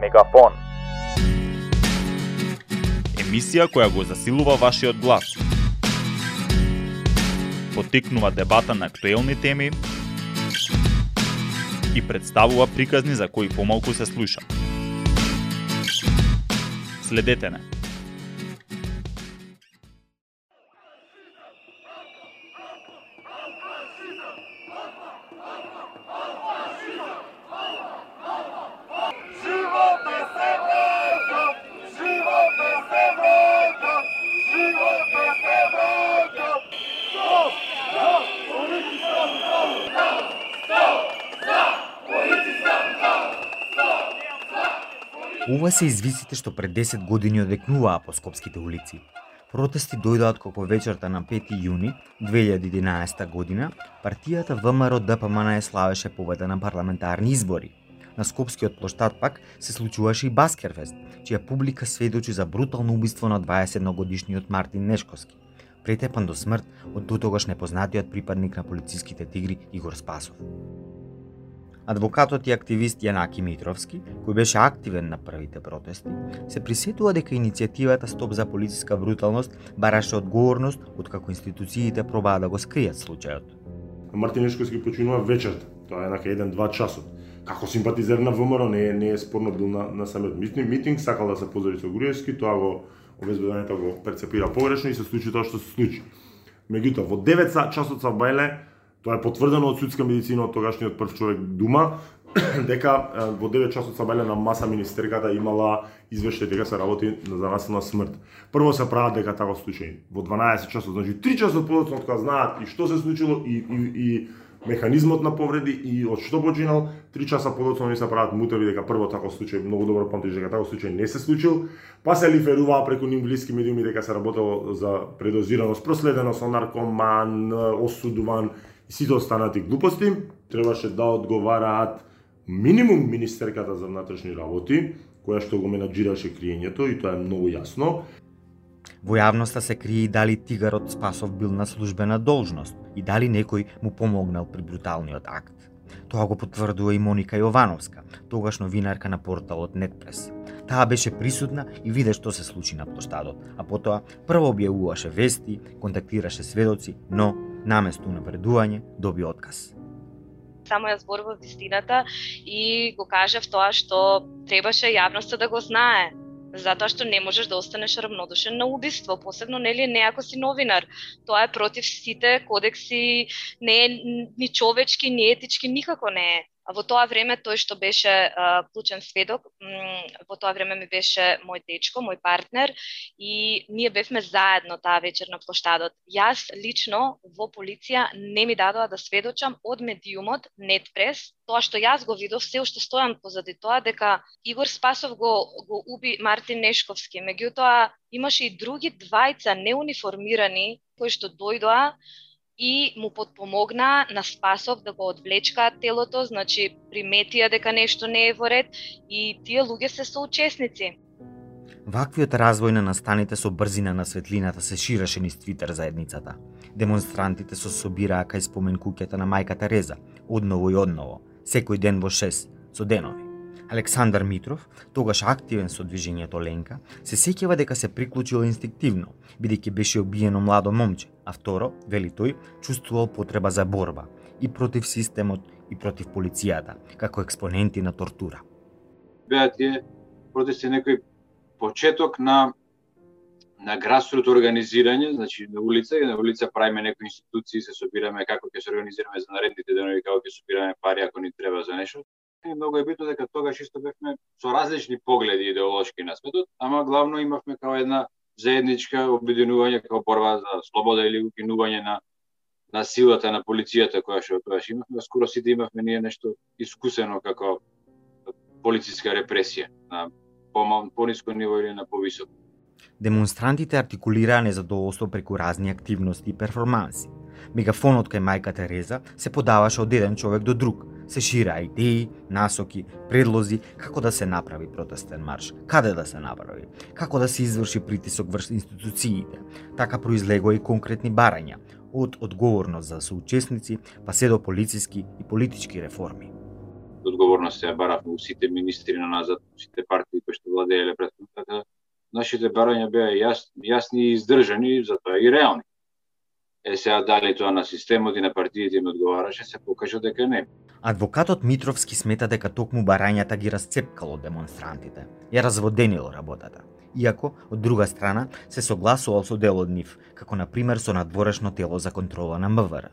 Мегафон. Емисија која го засилува вашиот глас. Потикнува дебата на актуелни теми и представува приказни за кои помалку се слуша. Следете не. Ова се извисите што пред 10 години одекнуваа по скопските улици. Протести дојдоат како вечерта на 5 јуни 2011 година, партијата ВМРО ДПМН славеше победа на парламентарни избори. На Скопскиот плоштад пак се случуваше и Баскерфест, чија публика сведочи за брутално убиство на 21 годишниот Мартин Нешковски, претепан до смрт од дотогаш непознатиот припадник на полициските тигри Игор Спасов. Адвокатот и активист Јанаки Митровски, кој беше активен на првите протести, се присетува дека иницијативата Стоп за полициска бруталност бараше одговорност од како институциите пробаа да го скријат случајот. Мартин Ешковски починува вечерта, тоа е на еден-два часот. Како симпатизер на ВМРО не е, не е спорно бил на, на самиот митинг, митинг, сакал да се позори со Груевски, тоа го обезбедувањето го перцепира погрешно и се случи тоа што се случи. Меѓутоа, во 9 часот са Бајле Тоа е потврдено од судска медицина од тогашниот прв човек Дума, дека во 9 часот са на маса министерката имала извештај дека се работи за насилна смрт. Прво се прават дека таков случај. Во 12 часот, значи 3 часот подоцна кога знаат и што се случило и, и, и механизмот на повреди и од што починал, 3 часа подоцна не се прават мутеви дека прво таков случај многу добро памтиш дека таков случај не се случил, па се лиферуваа преку ним блиски медиуми дека се работело за предозираност, проследено со наркоман, осудуван сите останати глупости требаше да одговараат минимум министерката за внатрешни работи, која што го менаджираше криењето и тоа е многу јасно. Во јавноста се крие и дали Тигарот Спасов бил на службена должност и дали некој му помогнал при бруталниот акт. Тоа го потврдува и Моника Јовановска, тогаш новинарка на порталот Нетпрес. Таа беше присутна и виде што се случи на площадот, а потоа прво објавуваше вести, контактираше сведоци, но наместо напредување, доби отказ. Само ја зборував вистината и го кажав тоа што требаше јавноста да го знае затоа што не можеш да останеш равнодушен на убиство, посебно нели не ако си новинар. Тоа е против сите кодекси, не е ни човечки, ни етички, никако не е. Во тоа време тој што беше а, клучен сведок, во тоа време ми беше мој дечко, мој партнер и ние бевме заедно таа вечер на площадот. Јас лично во полиција не ми дадоа да сведочам од медиумот Нетпрес, тоа што јас го видов се уште стојам позади тоа дека Игор Спасов го го уби Мартин Нешковски. Меѓутоа имаше и други двајца неуниформирани кои што дојдоа и му подпомогна на Спасов да го одвлечкаат телото, значи приметија дека нешто не е во ред и тие луѓе се соучесници. Ваквиот развој на настаните со брзина на светлината се ширеше низ Твитер заедницата. Демонстрантите се собираа кај спомен куќата на мајка Тереза, одново и одново, секој ден во 6, со денови. Александар Митров, тогаш активен со движењето Ленка, се сеќава дека се приклучил инстинктивно, бидејќи беше обиено младо момче, а второ, вели тој, чувствувал потреба за борба и против системот и против полицијата, како експоненти на тортура. Беа тие протести некој почеток на на грасрут организирање, значи на улица на улица правиме некои институции, се собираме како ќе се организираме за наредните денови, како ќе собираме пари ако ни треба за нешто. И многу е битно дека тогаш исто бевме со различни погледи идеолошки на светот, ама главно имавме како една заедничка обединување како борба за слобода или укинување на на силата на полицијата која што тогаш имавме, скоро сите имавме ние нешто искусено како полициска репресија на помал, пониско ниво или на повисоко. Демонстрантите артикулираа незадоволство преку разни активности и перформанси. Мегафонот кај мајка Тереза се подаваше од еден човек до друг. Се шираа идеи, насоки, предлози како да се направи протестен марш, каде да се направи, како да се изврши притисок врз институциите. Така произлегоа и конкретни барања, од одговорност за соучесници, па се до полициски и политички реформи. одговорност се баравме у сите министри на назад, сите партии кои што владееле претходно, така нашите барања беа јас, јасни и издржани, затоа и реални. Е сега дали тоа на системот и на партиите им одговараше, се покажа дека не. Адвокатот Митровски смета дека токму барањата ги расцепкало демонстрантите, ја разводенило работата. Иако, од друга страна, се согласувал со дел од нив, како на пример со надворешно тело за контрола на МВР.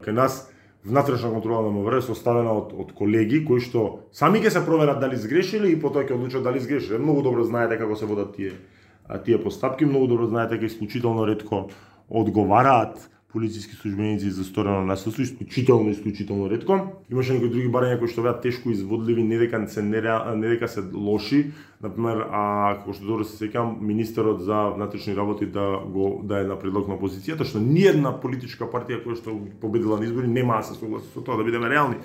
Кај нас внатрешна контрола на МВР составена од, од колеги кои што сами ќе се проверат дали сгрешиле и потоа ќе одлучат дали сгрешиле. Многу добро знаете како се водат тие тие постапки, многу добро знаете дека исклучително ретко одговараат полициски службеници за сторено насилство, исклучително, исклучително ретко. Имаше некои други барања кои што беа тешко изводливи, не дека се не, не дека се лоши. Например, а како што добро се сеќавам, министерот за внатрешни работи да го да е на предлог на опозицијата, што ни една политичка партија која што победила на избори нема се согласи со тоа да бидеме реални.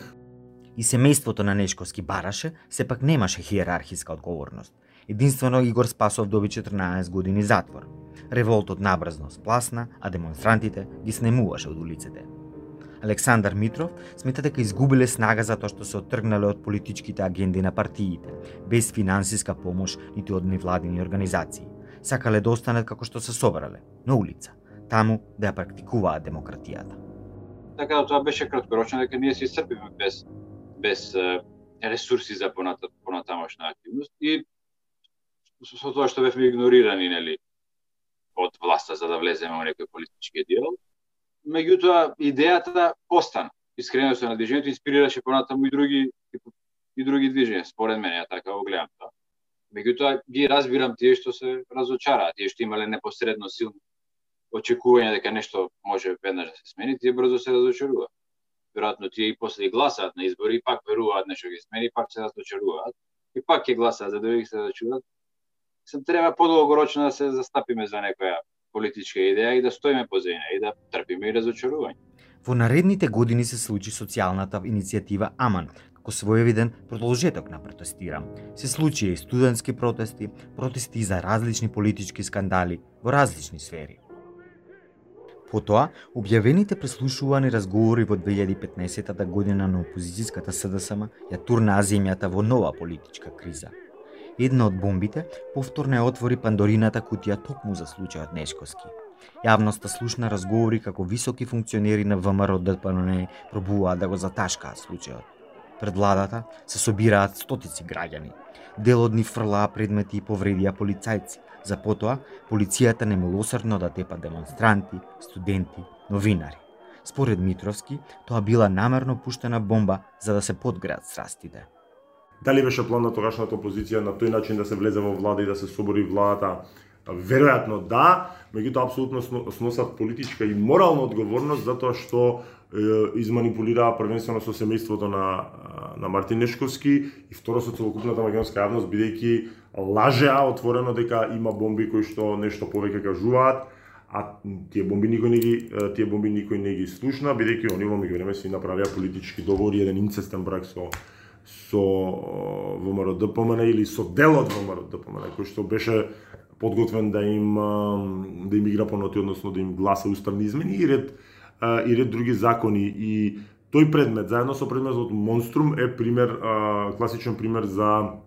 И семејството на Нешковски бараше сепак немаше хиерархиска одговорност. Единствено Игор Спасов доби 14 години затвор. Револтот набрзно спласна, а демонстрантите ги снемуваше од улиците. Александар Митров смета дека изгубиле снага затоа што се оттргнале од политичките агенди на партиите, без финансиска помош ниту од невладини организации. Сакале да останат како што се собрале, на улица, таму да ја практикуваат демократијата. Така да тоа беше краткорочно дека ние се исцрпиме без без ресурси за понатамошна активност и со тоа што бевме игнорирани нели од власта за да влеземе во некој политички диалог. Меѓутоа, идејата остана. Искреноста на движењето инспирираше понатаму и други и други движења, според мене, ја така го гледам тоа. Меѓутоа, ги разбирам тие што се разочараат, тие што имале непосредно силно очекување дека нешто може веднаш да се смени, тие брзо се разочаруваат. Веројатно тие и после и гласаат на избори, и пак веруваат нешто ги смени, пак се разочаруваат, и пак ќе гласаат за да ги се разочаруваат, се треба подолгорочно да се застапиме за некоја политичка идеја и да стоиме по и да трпиме и разочарување. Во наредните години се случи социјалната иницијатива Аман, како своевиден продолжеток на протестира. Се случија и студентски протести, протести за различни политички скандали во различни сфери. Потоа, објавените преслушувани разговори во 2015 година на опозицијската СДСМ ја турнаа земјата во нова политичка криза – Една од бомбите повторно ја отвори Пандорината кутија токму за случајот Нешковски. Јавноста слушна разговори како високи функционери на ВМРО ДПНН пробуваат да го заташкаат случајот. Пред владата се собираат стотици граѓани. Дел од нив фрлаа предмети и повредија полицајци. За потоа, полицијата немилосрдно да тепа демонстранти, студенти, новинари. Според Митровски, тоа била намерно пуштена бомба за да се подгреат страстите. Дали беше план на тогашната опозиција на тој начин да се влезе во влада и да се собори владата? Веројатно да, меѓутоа апсолутно сносат политичка и морална одговорност затоа што е, изманипулираа првенствено со семејството на на Мартин Нешковски и второ со целокупната македонска јавност бидејќи лажеа отворено дека има бомби кои што нешто повеќе кажуваат, а тие бомби никој не ги тие бомби никој не ги слушна бидејќи они во меѓувреме си направија политички договори еден инцестен брак со со э, ВМРО ДПМН или со дел од ВМРО ДПМН кој што беше подготвен да им э, да им игра по ноти, односно да им гласа уставни измени и ред э, и ред други закони и тој предмет заедно со предметот Монструм е пример класичен пример за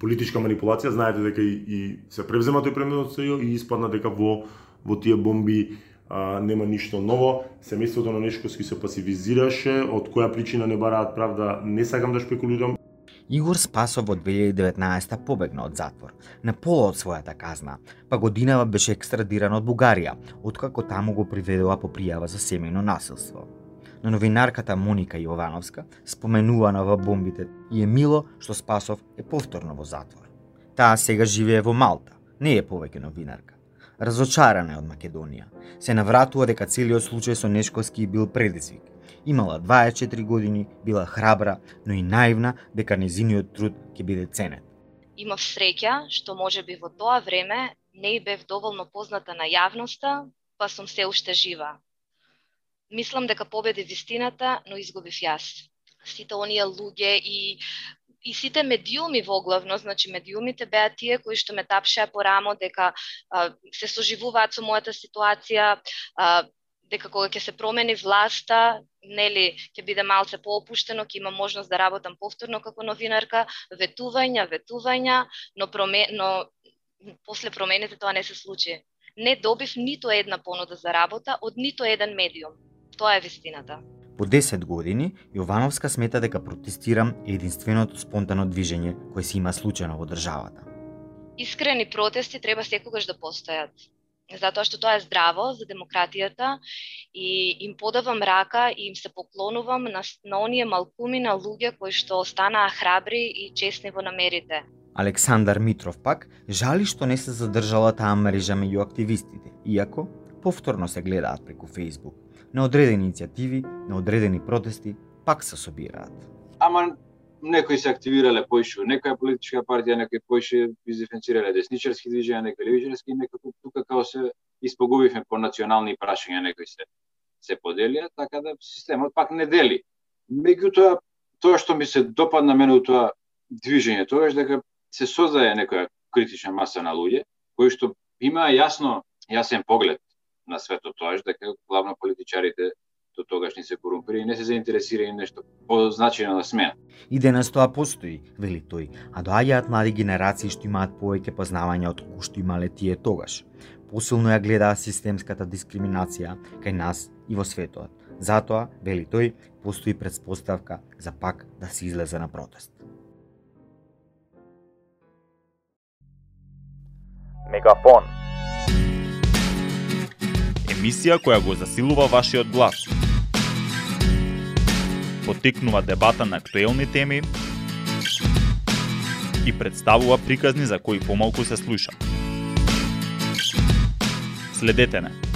политичка манипулација. Знаете дека и, и се превзема тој предмет од СЈО и испадна дека во во тие бомби а, нема ништо ново. Семејството на Нешковски се пасивизираше, од која причина не бараат правда, не сакам да шпекулирам. Игор Спасов во 2019 побегна од затвор, на пола од својата казна, па годинава беше екстрадиран од Бугарија, откако таму го приведува по пријава за семејно насилство. Но новинарката Моника Јовановска споменувана во бомбите и е мило што Спасов е повторно во затвор. Таа сега живее во Малта, не е повеќе новинарка разочарана од Македонија. Се навратува дека целиот случај со Нешковски бил предизвик. Имала 24 години, била храбра, но и наивна дека незиниот труд ќе биде ценет. Имав среќа што може би во тоа време не бев доволно позната на јавноста, па сум се уште жива. Мислам дека победи вистината, но изгубив јас. Сите оние луѓе и и сите медиуми во главно, значи медиумите беа тие кои што ме тапшеа по рамо дека а, се соживуваат со мојата ситуација, а, дека кога ќе се промени власта, нели, ќе биде малце поопуштено, ќе има можност да работам повторно како новинарка, ветувања, ветувања, но проме, но после промените тоа не се случи. Не добив ниту една понуда за работа од ниту еден медиум. Тоа е вистината. По 10 години, Јовановска смета дека протестирам е единственото спонтано движење кое се има случајно во државата. Искрени протести треба секогаш да постојат затоа што тоа е здраво за демократијата и им подавам рака и им се поклонувам на, на оние малкуми на луѓе кои што останаа храбри и честни во намерите. Александар Митров пак жали што не се задржала таа мрежа меѓу активистите, иако повторно се гледаат преку Facebook. На одредени иницијативи, на одредени протести, пак се собираат. Ама некои се активирале поише некоја политичка партија, некои поише издиференцирале десничарски движења, некои левичарски, некако тука као се испогубивме по национални прашања, некои се се поделија, така да системот пак не дели. Меѓутоа, тоа што ми се допадна мене у тоа движење, тоа е дека се создаде некоја критична маса на луѓе кои што имаа јасно јасен поглед на светот, тоа е дека главно политичарите до тогаш не се корумпира и не се заинтересира нешто позначајно да смеат. И денес тоа постои, вели тој, а доаѓаат млади генерации што имаат повеќе познавања од кои што имале тие тогаш. Посилно ја гледаат системската дискриминација кај нас и во светот. Затоа, вели тој, постои предпоставка за пак да се излезе на протест. Мегафон Емисија која го засилува вашиот глас Потикнува дебата на актуелни теми и представува приказни за кои помалку се слуша. Следете не